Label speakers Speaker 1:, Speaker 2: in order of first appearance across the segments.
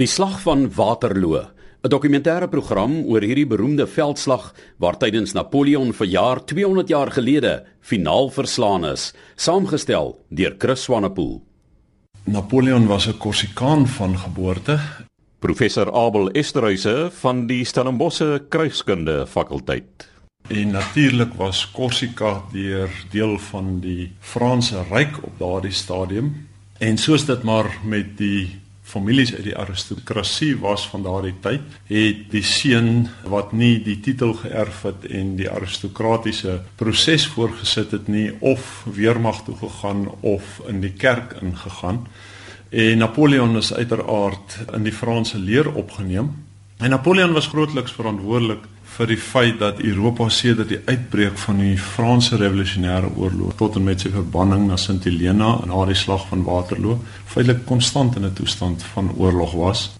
Speaker 1: Die slag van Waterloo, 'n dokumentêre program oor hierdie beroemde veldslag waar tydens Napoleon verjaar 200 jaar gelede finaal verslaan is, saamgestel deur Chris Swanepoel.
Speaker 2: Napoleon was 'n Korsikaan van geboorte.
Speaker 3: Professor Abel Esterhuise van die Stellenbosse Kruiskunde fakulteit.
Speaker 2: En natuurlik was Korsika deur deel van die Franse ryk op daardie stadium. En soos dit maar met die families uit die aristokrasie was van daardie tyd, het die seun wat nie die titel geërf het en die aristokratiese proses voorgesit het nie of weermag toe gegaan of in die kerk ingegaan. En Napoleon is uiteraard in die Franse leer opgeneem. En Napoleon was grootliks verantwoordelik vir die feit dat Europa sedert die uitbreek van die Franse revolusionêre oorlog tot en met sy verbanning na Sint Helena en na die slag van Waterloo feitelik konstant in 'n toestand van oorlog was.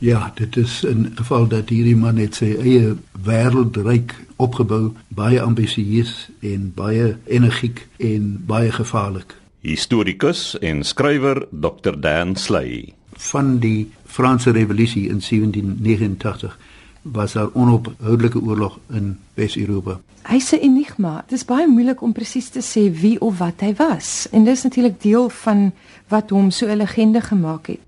Speaker 4: Ja, dit is 'n geval dat hierdie man net sy eie wêreldryk opgebou, baie ambisieus en baie energiek en baie gevaarlik.
Speaker 3: Historikus en skrywer Dr. Dan Slay
Speaker 4: van die Franse revolusie in 1789 was daar onophoudelike oorlog in Wes-Europa.
Speaker 5: Hy's 'n enigma. Dit is baie moeilik om presies te sê wie of wat hy was. En dis natuurlik deel van wat hom so 'n legende gemaak het.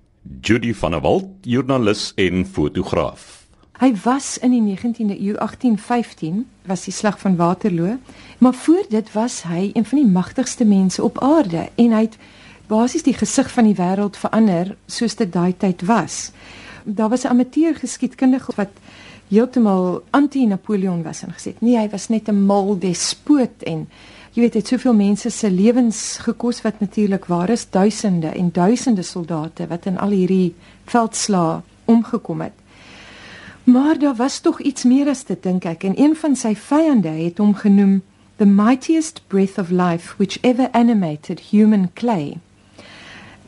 Speaker 3: Judy van der Walt, joernalis en fotograaf.
Speaker 5: Hy was in die 19de eeu 1815 was die slag van Waterloo, maar voor dit was hy een van die magtigste mense op aarde en hy het basies die gesig van die wêreld verander soos dit daai tyd was. Daar was 'n amateur geskiedkundige wat heeltemal anti-Napoleon was en gesê nee, hy was net 'n mal despoot en jy weet dit soveel mense se lewens gekos wat natuurlik waar is duisende en duisende soldate wat in al hierdie veldslae omgekom het. Maar daar was tog iets meer as dit dink ek en een van sy vyande het hom genoem the mightiest breath of life which ever animated human clay.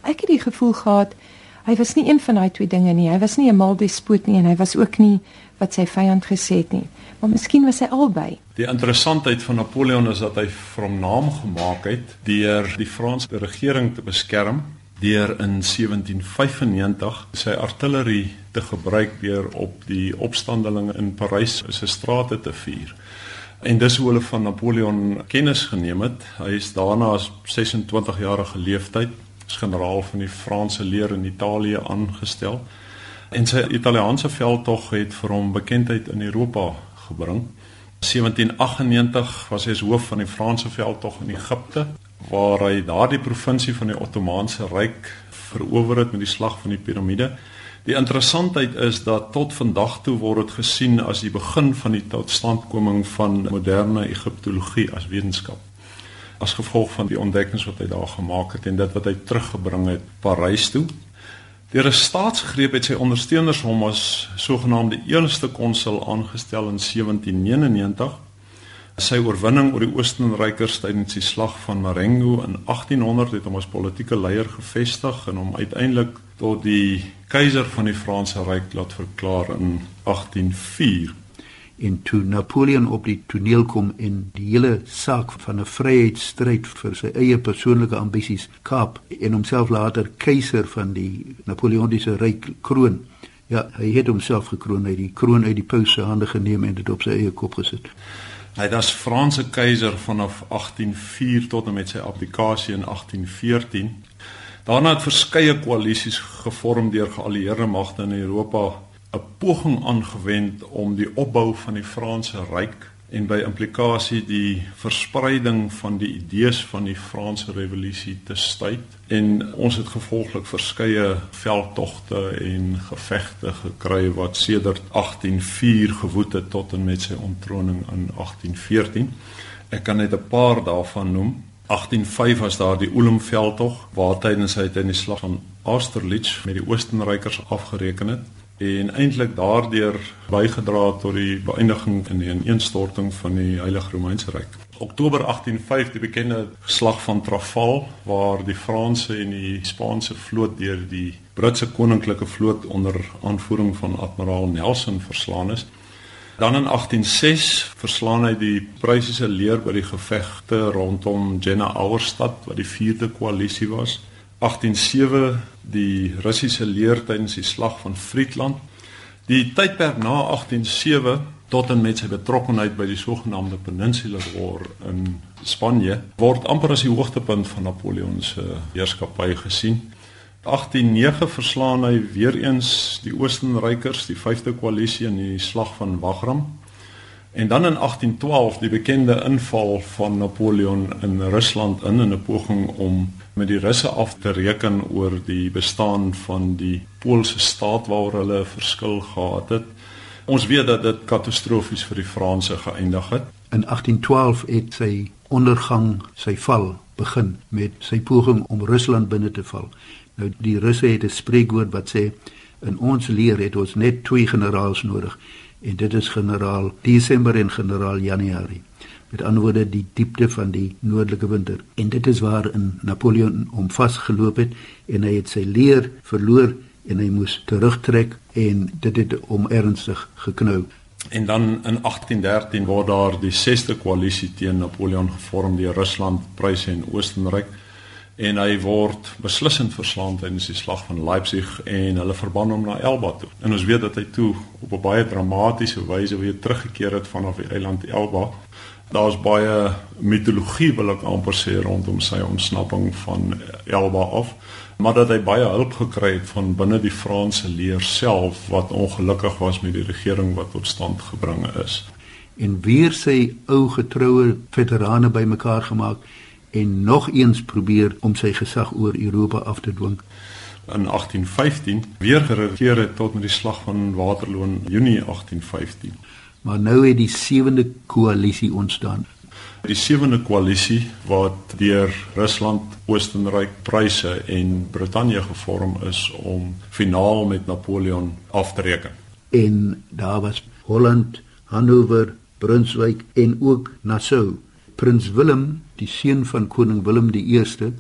Speaker 5: Ek het die gevoel gehad hy was nie een van daai twee dinge nie. Hy was nie 'n mal despoot nie en hy was ook nie wat sy vyand gesê het nie. Maar miskien was hy albei.
Speaker 2: Die interessantheid van Napoleon is dat hy van naam gemaak het deur die Franse regering te beskerm deur in 1795 sy artillerie te gebruik deur op die opstandelinge in Parys se strate te vuur. En dis hoe hulle van Napoleon kennis geneem het. Hy is daarna as 26 jarige leeftyd as generaal van die Franse leer in Italië aangestel. En sy Italiaanse veldtog het vir hom bekendheid in Europa gebring. 1798 was hy as hoof van die Franse veldtog in Egipte waar hy daardie provinsie van die Ottomaanse ryk verower het met die slag van die piramide. Die interessantheid is dat tot vandag toe word dit gesien as die begin van die totstandkoming van moderne Egiptologie as wetenskap as gevolg van die ontdekkings wat hy daar gemaak het en dit wat hy teruggebring het Parys toe. Deur 'n staatsgreep het sy ondersteuners hom as sogenaamde eerste konsul aangestel in 1799. Sy oorwinning oor die Oostenrykers tydens die slag van Marengo in 1800 het hom as politieke leier gevestig en hom uiteindelik tot die keiser van die Franse ryk laat verklaar in 1804
Speaker 4: en toe Napoleon op die toneel kom en die hele saak van 'n vryheidsstryd vir sy eie persoonlike ambisies kaap en homself later keiser van die Napoleontiese ryk kroon. Ja, hy het homself gekroon, hy het die kroon uit die paus se hande geneem en dit op sy eie kop gesit.
Speaker 2: Hy was Franse keiser vanaf 1804 tot en met sy abdikasie in 1814. Daarna het verskeie koalisies gevorm deur geallieerde magte in Europa 'n poging aangewend om die opbou van die Franse ryk en by implikasie die verspreiding van die idees van die Franse revolusie te stuit en ons het gevolglik verskeie veldtogte en gevegte gekry wat sedert 1804 gewoed het tot en met sy onttroning in 1814 ek kan net 'n paar daarvan noem. 1805 was daar die Ulm veldtog waar tydens hy in die slag van Austerlitz met die Oostenrykers afgereken het en eintlik daardeur bygedra tot die beëindiging in die ineenstorting van die Heilige Romeinse Ryk. Oktober 1805 die bekende slag van Trafal waar die Franse en die Spaanse vloot deur die Britse koninklike vloot onder aanvoering van admiraal Nelson verslaan is. Dan in 1806 verslaan hy die Pruisiese leer by die gevegte rondom Jena Auerstadt wat die 4de koalisie was 1807 die Russiese leer tydens die slag van Friedland. Die tydperk na 1807 tot en met sy betrokkeheid by die sogenaamde Peninsular War in Spanje word amper as die hoogtepunt van Napoleon se heerskappy gesien. 1809 verslaan hy weer eens die Oostenrykers, die 5de koalisie in die slag van Wagram. En dan in 1812 die bekende inval van Napoleon in Rusland in 'n poging om met die Russe af te reken oor die bestaan van die Poolse staat waaroor hulle 'n verskil gehad het. Ons weet dat dit katastrofies vir die Franse geëindig het.
Speaker 4: In 1812 het sy ondergang, sy val begin met sy poging om Rusland binne te val. Nou die Russe het 'n spreekwoord wat sê in ons leer het ons net twee generaals nodig en dit is generaal Desember en generaal Januarie met ander woorde die diepte van die noordelike winter. En dit is waar in Napoleon hom vasgeloop het en hy het sy leer verloor en hy moes terugtrek en dit het hom ernstig geknou
Speaker 2: en dan in 1813 word daar die 6ste koalisie teen Napoleon gevorm deur Rusland, Pruise en Oostenryk. En hy word beslissend verslaan tydens die slag van Leipzig en hulle verban hom na Elba toe. En ons weet dat hy toe op 'n baie dramatiese wyse weer teruggekeer het vanaf die eiland Elba daar's baie mitologie wil ek amper sê rondom sy ontsnapping van Elba af maar dat hy baie hulp gekry het van binne die Franse leer self wat ongelukkig was met die regering wat tot stand gebring is.
Speaker 4: En weer sy ou getroue veterane bymekaar gemaak en nog eens probeer om sy gesag oor Europa af te dwing.
Speaker 2: In 1815 weer geregeer het tot met die slag van Waterloo in Junie 1815
Speaker 4: Maar nou het die sewende koalisie ontstaan.
Speaker 2: Die sewende koalisie wat deur Rusland, Oostenryk, Pruise en Brittanje gevorm is om finaal met Napoleon af te reken.
Speaker 4: En daar was Holland, Hannover, Brunswick en ook Nassau. Prins Willem, die seun van koning Willem 1ste,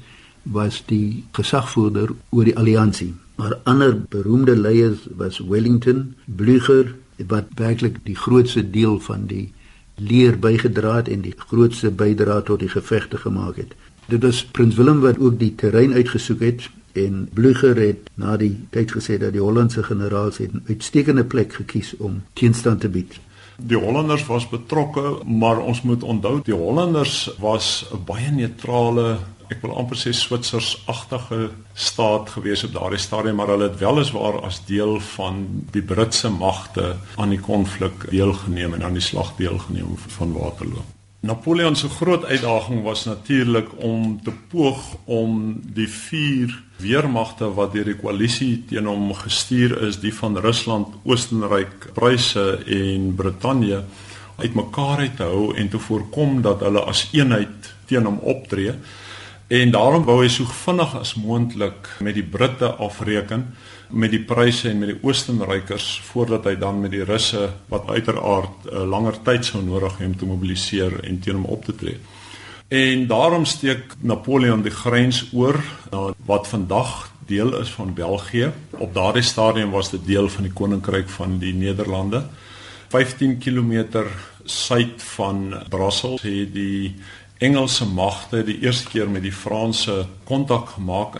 Speaker 4: was die gesagvoerder oor die alliansie. Maar ander beroemde leiers was Wellington, Blücher, wat werklik die grootste deel van die leer bygedra het en die grootste bydra tot die gevegte gemaak het. Dit was Prins Willem wat ook die terrein uitgesoek het en Blücher het na die tyd gesê dat die Hollandse generaals 'n uitstekende plek gekies om teenstand te bied.
Speaker 2: Die Hollanders was betrokke, maar ons moet onthou die Hollanders was 'n baie neutrale ek wil amper sê Switsers-agtige staat gewees op daardie stadium maar hulle het weliswaar as deel van die Britse magte aan die konflik deelgeneem en aan die slag deelgeneem van Waterloo. Napoleon se groot uitdaging was natuurlik om te poog om die vier weermagte wat deur die koalisie teen hom gestuur is, die van Rusland, Oostenryk, Pruise en Brittanje uitmekaar uit te hou en te voorkom dat hulle as eenheid teen hom optree. En daarom wou hy so vinnig as moontlik met die Britte afreken met die pryse en met die Oostenrykers voordat hy dan met die Russe wat uiteraard 'n uh, langer tyd sou nodig hê om te mobiliseer en teen hom op te tree. En daarom steek Napoleon die grens oor na wat vandag deel is van België. Op daardie stadium was dit deel van die koninkryk van die Nederlande. 15 km suid van Brussel het die Engelse magte die eerste keer met die Franse kontak gemaak.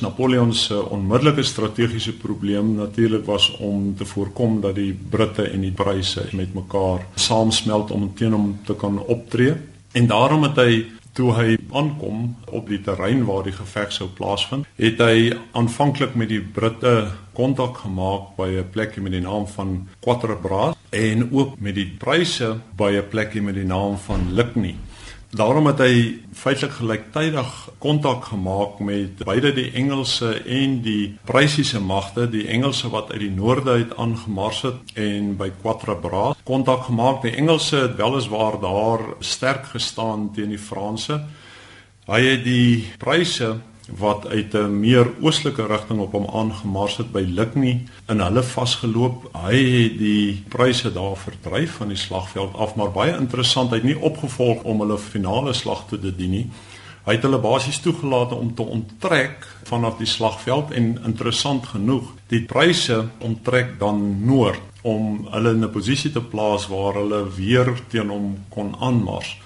Speaker 2: Napoleon se onmiddellike strategiese probleem natuurlik was om te voorkom dat die Britte en die Pruise met mekaar saamsmelt om teen hom te kan optree. En daarom het hy toe hy aankom op die terrein waar die geveg sou plaasvind, het hy aanvanklik met die Britte kontak gemaak by 'n plekie met die naam van Quatre Bras en ook met die Pruise by 'n plekie met die naam van Ligny. Daarom het hy feitelik gelyktydig kontak gemaak met beide die Engelse en die Pruisiese magte, die Engelse wat uit die noorde uit aangemars het en by Quatre Bras kontak gemaak. Die Engelse het weliswaar daar sterk gestaan teen die Franse. Hy het die Pruise wat uit 'n meer oostelike rigting op hom aangemars het by Ligny in hulle vasgeloop. Hy het die pryse daar verdryf van die slagveld af, maar baie interessant, hy het nie opgevolg om hulle finale slag te dien nie. Hy het hulle basies toegelaat om te onttrek vanaf die slagveld en interessant genoeg, die pryse onttrek dan noord om hulle in 'n posisie te plaas waar hulle weer teen hom kon aanmars.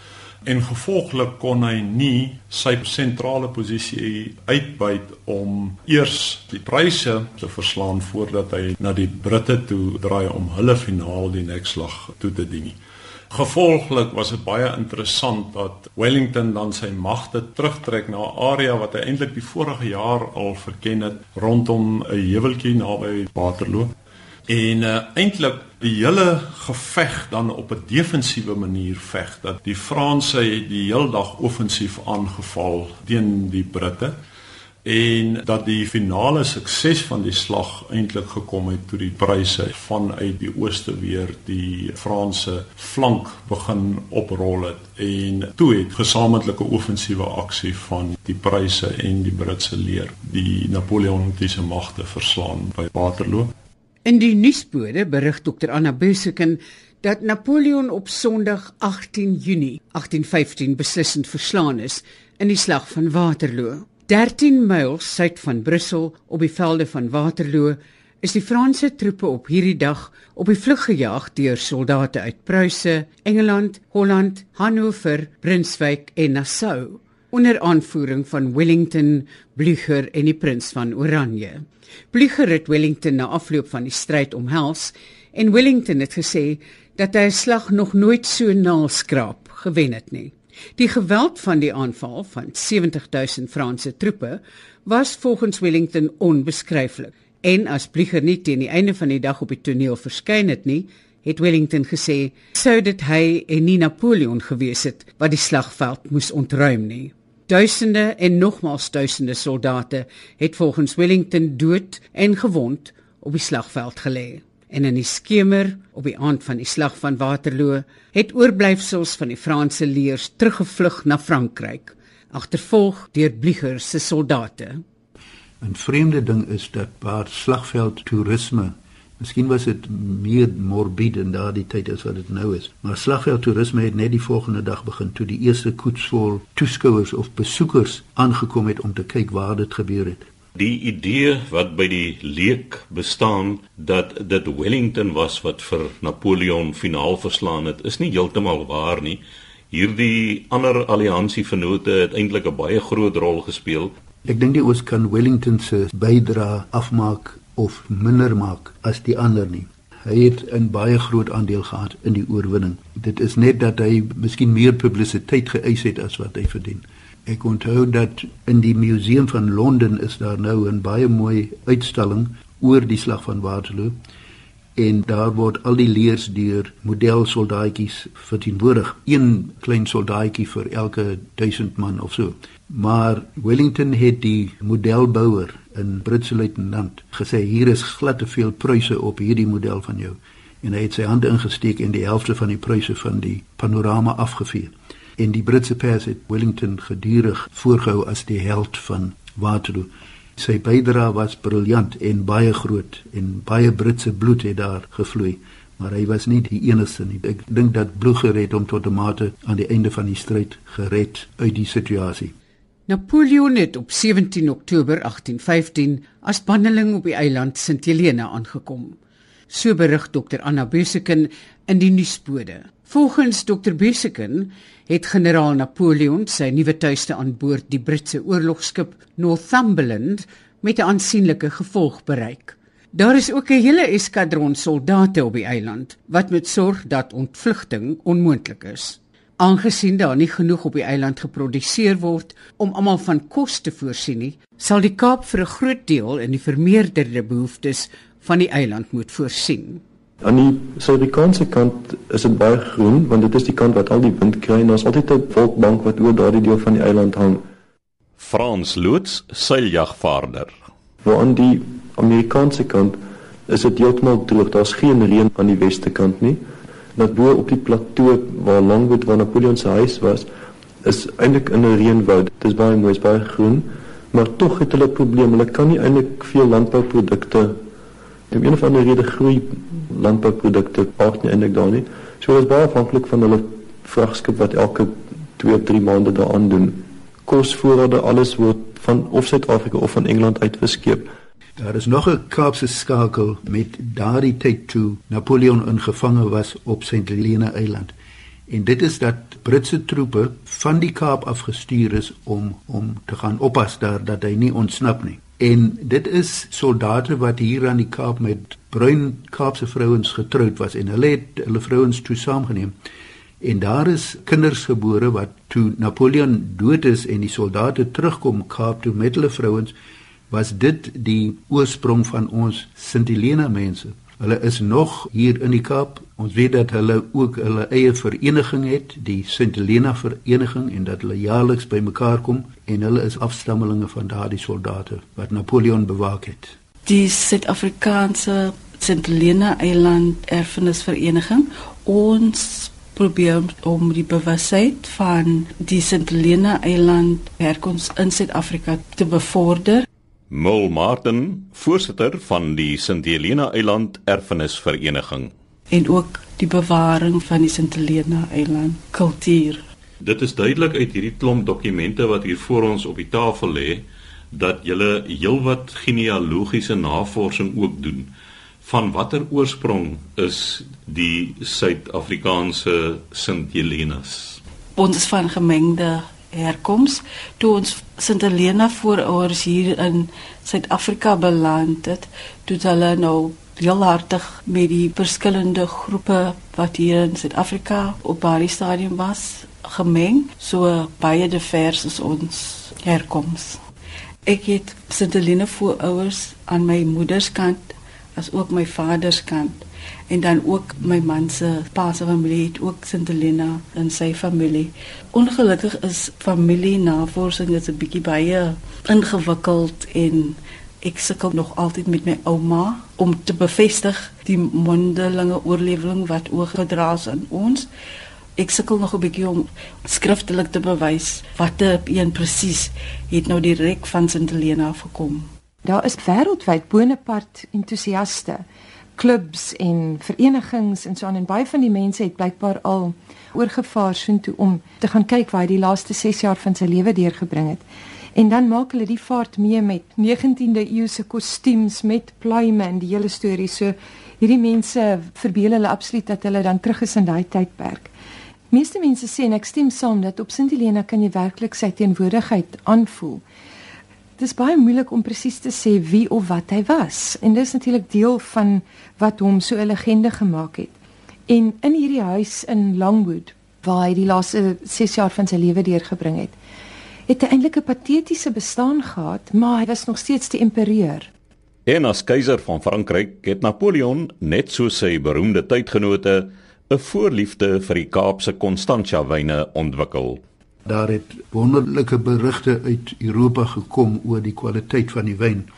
Speaker 2: En gevolglik kon hy nie sy sentrale posisie uitbuit om eers die pryse te verslaan voordat hy na die Britte toe draai om hulle finaal die nekslag toe te dien. Gevolglik was dit baie interessant dat Wellington dan sy magte terugtrek na 'n area wat hy eintlik die vorige jaar al verken het rondom 'n heuweltjie naby Waterloo. En uh, eintlik die hele geveg dan op 'n defensiewe manier veg dat die Franse die heel dag offensief aangeval teen die Britte en dat die finale sukses van die slag eintlik gekom het toe die pryse vanuit die ooste weer die Franse flank begin oprol het en toe het gesamentlike offensiewe aksie van die pryse en die Britse leer die Napoleontiese magte verslaan by Waterloo.
Speaker 6: In die nuusbode berig Dr Anna Beseken dat Napoleon op Sondag 18 Junie 1815 beslissend verslaan is in die slag van Waterloo. 13 myl suid van Brussel op die velde van Waterloo is die Franse troepe op hierdie dag op die vlug gejaag deur soldate uit Pruise, Engeland, Holland, Hannover, Brunswick en Nassau onder aanvoering van Wellington, Blücher en die prins van Oranje. Blücher het Wellington na afloop van die stryd omhels en Wellington het gesê dat hy 'n slag nog nooit so naalskraap gewen het nie. Die geweld van die aanval van 70000 Franse troepe was volgens Wellington onbeskryflik. En as Blücher nie teen die einde van die dag op die toneel verskyn het nie, het Wellington gesê sou dit hy en nie Napoleon gewees het wat die slagveld moes ontruim nie. Duisende en nogmaals duisende soldate het volgens Wellington dood en gewond op die slagveld gelê en in die skemer op die aand van die slag van Waterloo het oorblyfsels van die Franse leers teruggevlug na Frankryk agtervolg deur Blücher se soldate.
Speaker 4: 'n Vreemde ding is dat waar slagveld toerisme Miskien was dit meer morbide in daardie tyd as wat dit nou is. Maar slagveld toerisme het net die volgende dag begin toe die eerste koets vol toeskouers of besoekers aangekom het om te kyk waar dit gebeur het.
Speaker 3: Die idee wat by die leek bestaan dat dit Wellington was wat vir Napoleon finaal verslaan het, is nie heeltemal waar nie. Hierdie ander alliansievennote het eintlik 'n baie groot rol gespeel.
Speaker 4: Ek dink die oos kan Wellington se bydra afmaak of minder maak as die ander nie. Hy het 'n baie groot aandeel gehad in die oorwinning. Dit is net dat hy miskien meer publisiteit geëis het as wat hy verdien. Ek onthou dat in die museum van Londen is daar nou 'n baie mooi uitstalling oor die slag van Waterloo en daar word al die leers deur modelsoldaatjies verteenwoordig, een klein soldaatjie vir elke 1000 man of so. Maar Wellington het die modelbouer in Britse luitenant gesê hier is glad te veel pryse op hierdie model van jou en hy het sy hande ingesteek en die helfte van die pryse van die panorama afgevee en die Britse pers het Wellington gedurig voorgehou as die held van Waterloo. Sy bydrae was briljant en baie groot en baie Britse bloed het daar gevloei, maar hy was nie die enigste nie. Ek dink dat Blücher het hom tot 'n mate aan die einde van die stryd gered uit die situasie.
Speaker 6: Napoleon het op 17 Oktober 1815 as banneling op die eiland Sint Helena aangekom. So berig Dr Anna Beseken in die nuusbode. Volgens Dr Beseken het generaal Napoleon sy nuwe tuiste aan boord die Britse oorlogskip Northumberland met 'n aansienlike gevolg bereik. Daar is ook 'n hele eskadron soldate op die eiland wat moet sorg dat ontvlugting onmoontlik is. Aangesien daar nie genoeg op die eiland geproduseer word om almal van kos te voorsien nie, sal die Kaap vir 'n groot deel in die vermeerderde behoeftes van die eiland moet voorsien.
Speaker 7: Aan die Suid-Afrikaanse kant is dit baie groen want dit is die kant wat al die wind kry en daar's altyd 'n wolkbank wat oor daardie deel van die eiland hang.
Speaker 3: Frans Loots, seiljagvaarder.
Speaker 7: Waar aan die Amerikaanse kant is dit heeltemal droog. Daar's geen reën aan die weste kant nie. Net bo op die plateau waar Longwood waar Napoleon se huis was, is eintlik in 'n reënwoud. Dit is baie mooi, baie groen, maar tog het hulle probleme. Hulle kan nie eintlik veel landbouprodukte om een of ander rede groei landbouprodukte pas nie eintlik daar nie. So is baie afhanklik van hulle vragskip wat elke 2 of 3 maande daaraan doen. Kosvoorrade alles word van of Suid-Afrika of van Engeland uitgeskeep.
Speaker 4: Daar is nog 'n Kaapse skakel met daardie tyd toe Napoleon ingevange was op St. Helena Eiland. En dit is dat Britse troepe van die Kaap afgestuur is om om te gaan oppas daar dat hy nie ontsnap nie. En dit is soldate wat hier aan die Kaap met bruin Kaapse vrouens getroud was en hulle het hulle vrouens toe saamgeneem. En daar is kinders gebore wat toe Napoleon dood is en die soldate terugkom Kaap toe met hulle vrouens was dit die oorsprong van ons Sint Helena mense. Hulle is nog hier in die Kaap. Ons weet dat hulle ook hulle eie vereniging het, die Sint Helena vereniging en dat hulle jaarliks bymekaar kom en hulle is afstammelinge van daardie soldate wat Napoleon bewaak het.
Speaker 8: Die Suid-Afrikaanse Sint Helena Eiland Erfenisvereniging ons probeer om die bewustheid van die Sint Helena Eiland herkoms in Suid-Afrika te bevorder.
Speaker 3: Mul Martin, voorsitter van die Sint Helena Eiland Erfenisvereniging
Speaker 8: en ook die bewaring van die Sint Helena Eiland kultuur.
Speaker 3: Dit is duidelik uit hierdie klomp dokumente wat hier voor ons op die tafel lê dat jy heelwat genealogiese navorsing ook doen. Van watter oorsprong is die Suid-Afrikaanse Sint Helenas?
Speaker 8: Ons is van gemengde herkoms. Toe ons Sint Helena voorouders hier in Suid-Afrika beland het, toe hulle nou heel hartig met die verskillende groepe wat hier in Suid-Afrika op baie stadium was gemeng, so baie divers is ons herkoms. Ek het Sinteline voorouers aan my moederskant as ook my vaderskant en dan ook my man se pa se familie het ook Sinteline in sy familie. Ongelukkig is familienavorsing net 'n bietjie baie ingewikkeld en ek sukkel nog altyd met my ouma om te bevestig die mondelinge oorlewing wat oorgedra is aan ons ek sukkel nog 'n bietjie om skriftelik te bewys watter een presies het nou direk van Sint Helena gekom.
Speaker 5: Daar is wêreldwyd bonepart entoesiaste, klubs en verenigings en so aan en baie van die mense het blykbaar al oorgevaar soontoe om te gaan kyk waar hy die laaste 6 jaar van sy lewe deurgebring het. En dan maak hulle die vaart mee met 19de eeuse kostuums met pluime en die hele storie. So hierdie mense verbeel hulle absoluut dat hulle dan terug is in daai tydperk. Meeste mense sê en ek stem saam dat op Sint Helena kan jy werklik sy teenwoordigheid aanvoel. Dit is baie moeilik om presies te sê wie of wat hy was en dis natuurlik deel van wat hom so 'n legende gemaak het. En in hierdie huis in Longwood waar hy die laaste 6 jaar van sy lewe deurgebring het, het eintlik 'n patetiese bestaan gehad, maar hy was nog steeds die empereur.
Speaker 3: En as keiser van Frankryk het Napoleon net so sy beroemde tydgenote 'n voorliefde vir die Kaapse Constantia wyne ontwikkel.
Speaker 4: Daar het wonderlike berigte uit Europa gekom oor die kwaliteit van die wyn.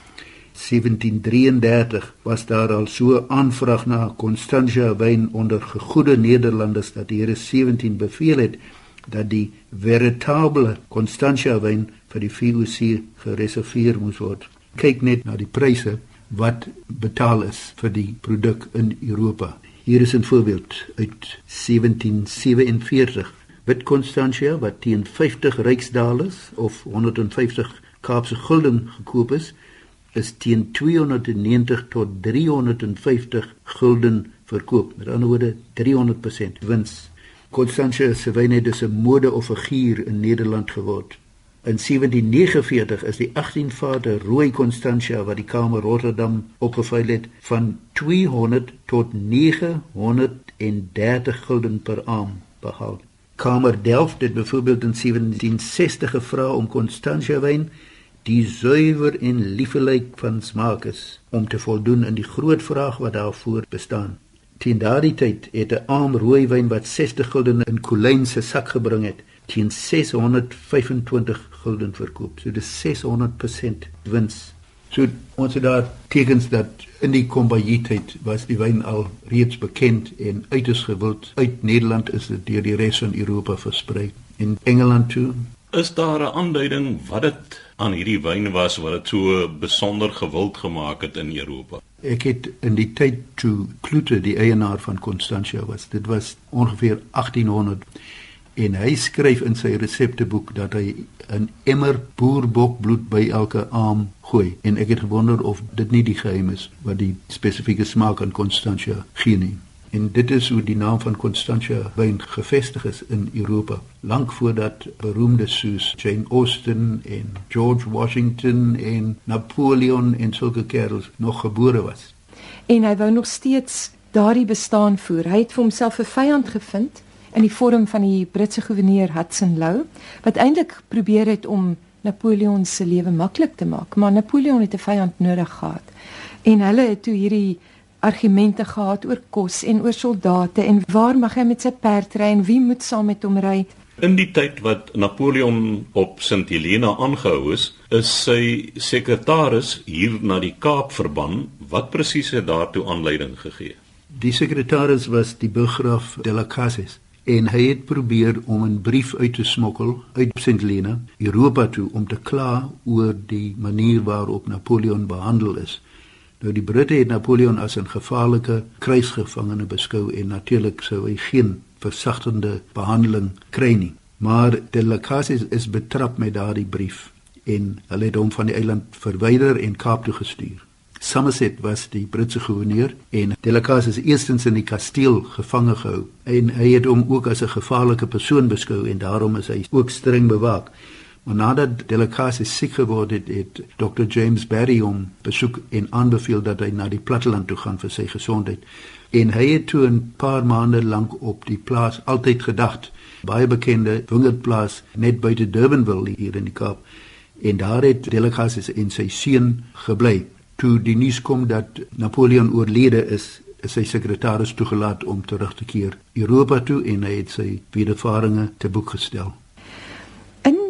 Speaker 4: 1733 was daar al so aanvraag na Constantia wyn onder gegoede Nederlanders dat die Here 17 beveel het dat die veritable Constantia wyn vir die VOC gereserveer moes word. Kyk net na die pryse wat betaal is vir die produk in Europa. Hier is 'n voorbeeld uit 1747. Wit Constantia wat teen 50 ryksdalers of 150 Kaapse gulden gekoop is, is teen 290 tot 350 gulden verkoop. Met ander woorde 300% wins. Constantia se wyn het dus 'n mode of figuur in Nederland geword. In 1749 is die 18 vate rooi Constantia wat die Kamer Rotterdam opgeveil het van 200 tot 930 gulden per aam behaal. Kamer Delft het byvoorbeeld in 1760 gevra om Constantia wyn die suiwer en liefelyk van smaak is om te voldoen in die groot vraag wat daarvoor bestaan. Teen daardie tyd het 'n aam rooi wyn wat 60 gulden in Kolyn se sak gebring het teen 625 gulden verkoop. So dis 600% wins. So ons het daar tekens dat in die kombajietheid was die wyn al reeds bekend en uiters gewild. Uit Nederland is dit deur die res van Europa versprei. In Engeland toe
Speaker 3: is daar 'n aanduiding wat dit aan hierdie wyn was wat dit so besonder gewild gemaak het in Europa.
Speaker 4: Ek het in die tyd toe Klute die eienaar van Constantia was. Dit was ongeveer 1800 en hy skryf in sy resepteboek dat hy 'n emmer boerbokbloed by elke aam gooi en ek het gewonder of dit nie die geheim is wat die spesifieke smaak aan Constantia gee nie En dit is hoe die naam van Constantia wyn gevestig is in Europa, lank voordat beroemdes soos Jane Austen en George Washington en Napoleon en sulke kerels nog gebore was.
Speaker 5: En hy wou nog steeds daardie bestaan voer. Hy het vir homself 'n vyand gevind in die vorm van die Britse goewerneur Hudson Lowe wat eintlik probeer het om Napoleon se lewe maklik te maak, maar Napoleon het 'n vyand nodig gehad. En hulle het toe hierdie argumente gehad oor kos en oor soldate en waar mag hy met sy perd ry en wie moet saam met hom ry?
Speaker 3: In die tyd wat Napoleon op Sint Helena aangehou is, is sy sekretaris hier na die Kaap verban. Wat presies het daartoe aanleiding gegee?
Speaker 4: Die sekretaris was die burggraaf de la Cases en hy het probeer om 'n brief uit te smokkel uit St Helena Europa toe om te kla oor die manier waarop Napoleon behandel is. Nou die Britte het Napoleon as 'n gevaarlike krygsgevangene beskou en natuurlik sou hy geen versagtende behandeling kry nie. Maar de la Cases is betrap met daardie brief en hulle het hom van die eiland verwyder en Kaap toe gestuur. Somerset was die Britse gouverneur en Delacasse is eerstens in die kasteel gevange gehou en hy het hom ook as 'n gevaarlike persoon beskou en daarom is hy ook streng bewaak. Maar nadat Delacasse siek geword het, het Dr James Barry hom besoek en aanbeveel dat hy na die platteland toe gaan vir sy gesondheid. En hy het toe 'n paar maande lank op die plaas altyd gedagte, baie bekende wingerdplaas net buite Durbanville hier in die Kaap. En daar het Delacasse en sy seun gebly toe die nuus kom dat Napoleon oorlede is, is sy sekretaris toegelaat om terug te keer Europa toe en hy het sy wedervarings te boek gestel.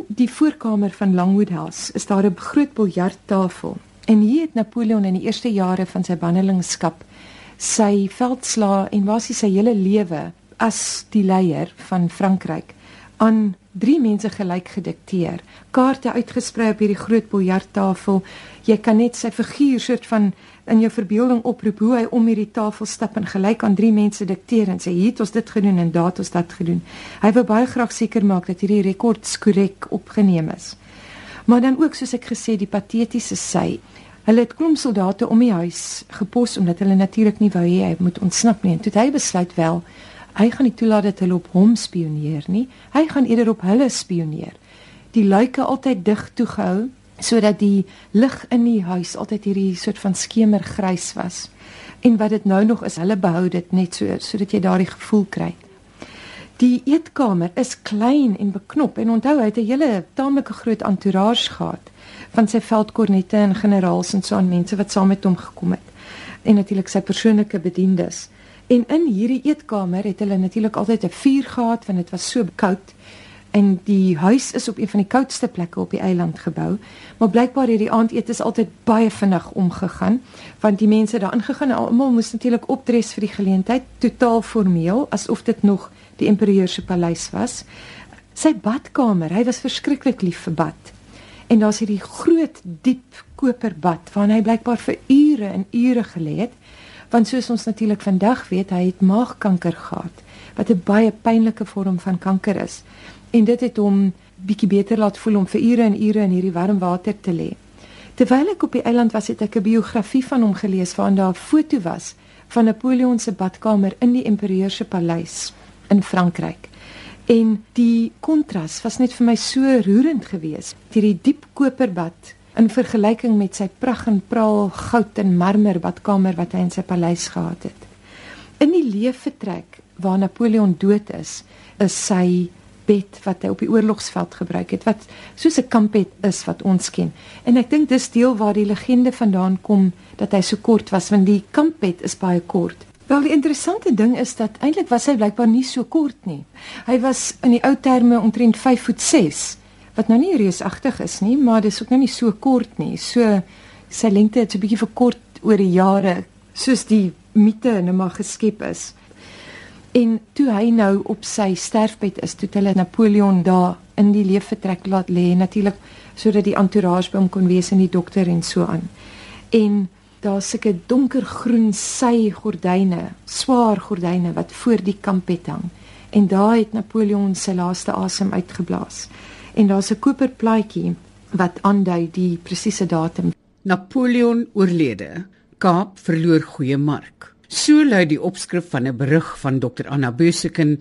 Speaker 5: Die voorkamer van Langwood House is daar 'n groot biljarttafel. En hier het Napoleon in die eerste jare van sy bandelingskap sy veldslaa en basies sy hele lewe as die leier van Frankryk aan drie mense gelyk gedikteer. Kaarte uitgesprei op hierdie groot biljarttafel. Jy kan net sy figuur soort van in jou verbeelding oproep hoe hy om hierdie tafel stap en gelyk aan drie mense dikteer en sê hier het ons dit gedoen en daar het ons dat gedoen. Hy wou baie graag seker maak dat hierdie rekords korrek opgeneem is. Maar dan ook soos ek gesê die patetiese sy. Hulle het klomp soldate om die huis gepos omdat hulle natuurlik nie wou hê hy moet ontsnap nie. En toe het hy besluit wel Hy gaan nie toelaat dat hulle op hom spioneer nie. Hy gaan eerder op hulle spioneer. Die luike altyd dig toegehou sodat die lig in die huis altyd hierdie soort van skemergrys was. En wat dit nou nog is, hulle behou dit net so sodat jy daardie gevoel kry. Die eetkamer is klein en beknop en onthou hy het 'n hele taamlike groot entourage gehad van sy veldkornette en generaals en so aan mense wat saam met hom gekom het en natuurlik sy persoonlike bediendes. En in hierdie eetkamer het hulle natuurlik altyd 'n vuur gehad want dit was so koud en die huis is op een van die koudste plekke op die eiland gebou. Maar blykbaar het die aandete altyd baie vinnig omgegaan want die mense daar ingegaan almal moes natuurlik opdres vir die geleentheid totaal formeel asof dit nog die imperieur se paleis was. Sy badkamer, hy was verskriklik lief vir bad. En daar's hierdie groot diep koperbad waarin hy blykbaar vir ure en ure gelê het want soos ons natuurlik vandag weet, hy het maagkanker gehad wat 'n baie pynlike vorm van kanker is. En dit het hom bietjie beter laat voel om vir ure en ure in hierdie warm water te lê. Terwyl ek op die eiland was, het ek 'n biografie van hom gelees waarin daar 'n foto was van Napoleon se badkamer in die imperieur se paleis in Frankryk. En die kontras was net vir my so roerend geweest. Hierdie diep koperbad in vergelyking met sy pragt en praal goud en marmer badkamer wat hy in sy paleis gehad het. In die leefvertrek waar Napoleon dood is, is sy bed wat hy op die oorlogsveld gebruik het wat soos 'n kampbed is wat ons ken. En ek dink dis deel waar die legende vandaan kom dat hy so kort was want die kampbed is baie kort. Wel die interessante ding is dat eintlik was hy blykbaar nie so kort nie. Hy was in die ou terme omtrent 5 voet 6 wat nou nie reusagtig is nie, maar dis ook nou nie so kort nie. So sy lengte het so 'n bietjie verkort oor die jare, soos die mite nou maar geskep is. En toe hy nou op sy sterfbed is, toe hulle Napoleon daar in die leefvertrek laat lê, natuurlik sodat die entourage by hom kon wees en die dokter en so aan. En daar seker donkergroen sy gordyne, swaar gordyne wat voor die kampet hang. En daar het Napoleon sy laaste asem uitgeblaas en daar's 'n koperplaatjie wat aandui die presiese datum.
Speaker 6: Napoleon oorlede. Kaap verloor goeie mark. So lui die opskrif van 'n berig van Dr Anna Böseken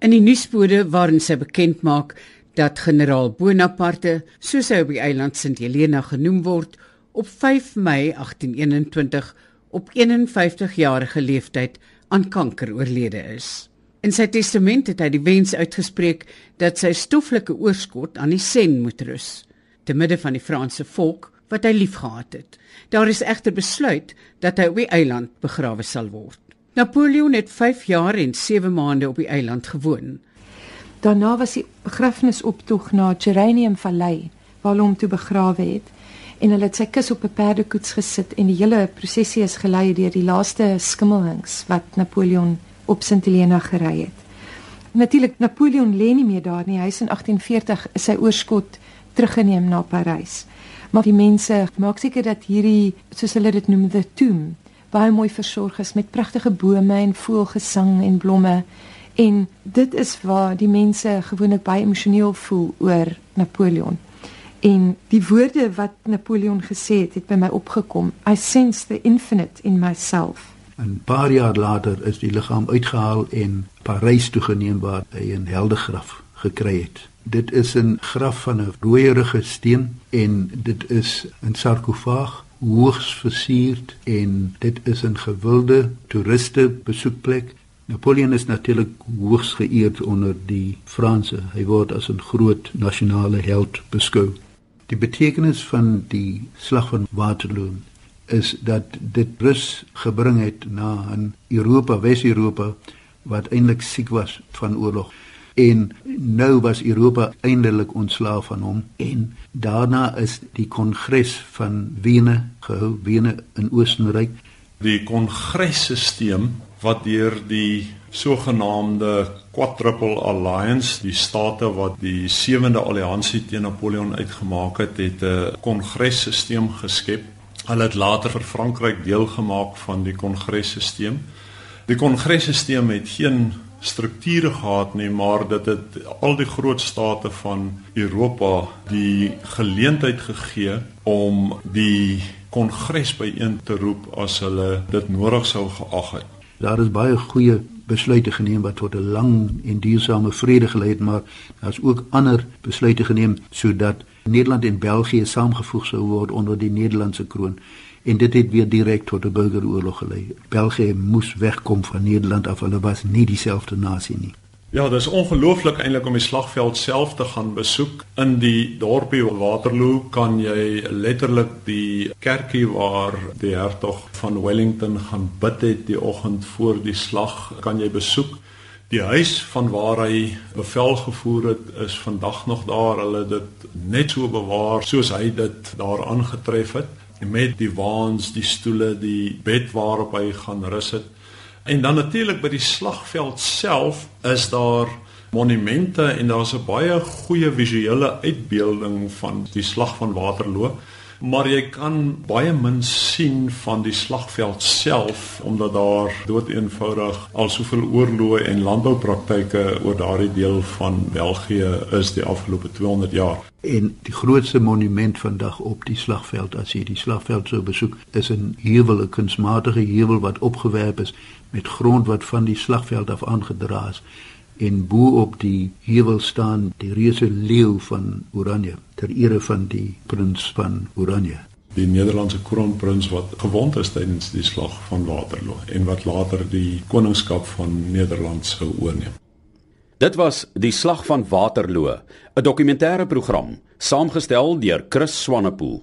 Speaker 6: in die nuusbode waarin sy bekend maak dat generaal Bonaparte, soos hy op die eiland Sint Helena genoem word, op 5 Mei 1821 op 51 jarige leeftyd aan kanker oorlede is. In sy testament het hy die wens uitgespreek dat sy stoffelike oorskot aan die Sen moet rus, te midde van die Franse volk wat hy liefgehad het. Daar is egter besluit dat hy op die eiland begrawe sal word. Napoleon het 5 jaar en 7 maande op die eiland gewoon.
Speaker 5: Daarna was die begrafnisoptog na Geranium Vallei waar hom toe begrawe het en hulle het sy kus op 'n perdekoets gesit en die hele prosesie is gelei deur die laaste skimmelings wat Napoleon op Sint Helena gery het. Natuurlik Napoleon lê nie meer daar nie. Hy is in 1840 is sy oorskot teruggeneem na Parys. Maar die mense maak seker dat hierdie soos hulle dit noem the tomb baie mooi versorg is met pragtige bome en voelgesang en blomme en dit is waar die mense gewoonlik baie emosioneel voel oor Napoleon. En die woorde wat Napoleon gesê het, het by my opgekom. I sense the infinite in myself.
Speaker 4: 'n Paar jaar later is die liggaam uitgehaal en Parys toegeneem waar hy 'n heldegraf gekry het. Dit is 'n graf van 'n rooierige steen en dit is 'n sarkofaag hoogs versierd en dit is 'n gewilde toeriste besoekplek. Napoleon is natuurlik hoogs geëerd onder die Franse. Hy word as 'n groot nasionale held beskou. Die betekenis van die slag van Waterloo is dat dit rus gebring het na 'n Europa, Wes-Europa wat eintlik siek was van oorlog. En nou was Europa eindelik ontslaaf van hom en daarna is die kongres van Wene gehou, Wene in Oostenryk.
Speaker 2: Die kongresstelsel wat deur die sogenaamde Quadruple Alliance, die state wat die sewende alliansie teen Napoleon uitgemaak het, het 'n kongresstelsel geskep. Hulle het later vir Frankryk deelgemaak van die kongresstelsel. Die kongresstelsel het geen strukture gehad nie, maar dit het al die groot state van Europa die geleentheid gegee om die kongres byeen te roep as hulle dit nodig sou geag het.
Speaker 4: Daar is baie goeie besluite geneem wat tot 'n lang en duursame vrede gelei het, maar daar's ook ander besluite geneem sodat Nederland en België saamgevoeg sou word onder die Nederlandse kroon en dit het weer direk tot 'n burgeroorlog gelei. België moes wegkom van Nederland af, hulle was nie dieselfde nasie nie.
Speaker 2: Ja, dit is ongelooflik eintlik om die slagveld self te gaan besoek. In die dorpie Waterloo kan jy letterlik die kerkie waar die hertog van Wellington gaan bid het die oggend voor die slag kan jy besoek. Die huis van waar hy bevel gevoer het is vandag nog daar. Hulle het dit net so bewaar soos hy dit daar aangetref het met die waans, die stoele, die bed waarop hy gaan rus het. En dan natuurlik by die slagveld self is daar monumente en daar's 'n baie goeie visuele uitbeelding van die slag van Waterloo maar jy kan baie min sien van die slagveld self omdat daar doeteenvoudig al soveel oorloë en landboupraktyke oor daardie deel van België is die afgelope 200 jaar.
Speaker 4: En die grootste monument vandag op die slagveld as jy die slagveld sou besoek is 'n heuwel, 'n kunsmatige heuwel wat opgewerp is met grond wat van die slagveld af aangedra is en bo op die heuwel staan die reuse leeu van Oranje ter ere van die prins van Oranje
Speaker 2: die Nederlandse kroonprins wat gewond is tydens die slag van Waterloo en wat later die koningskap van Nederland sou oorneem.
Speaker 1: Dit was Die Slag van Waterloo, 'n dokumentêre program saamgestel deur Chris Swanepoel.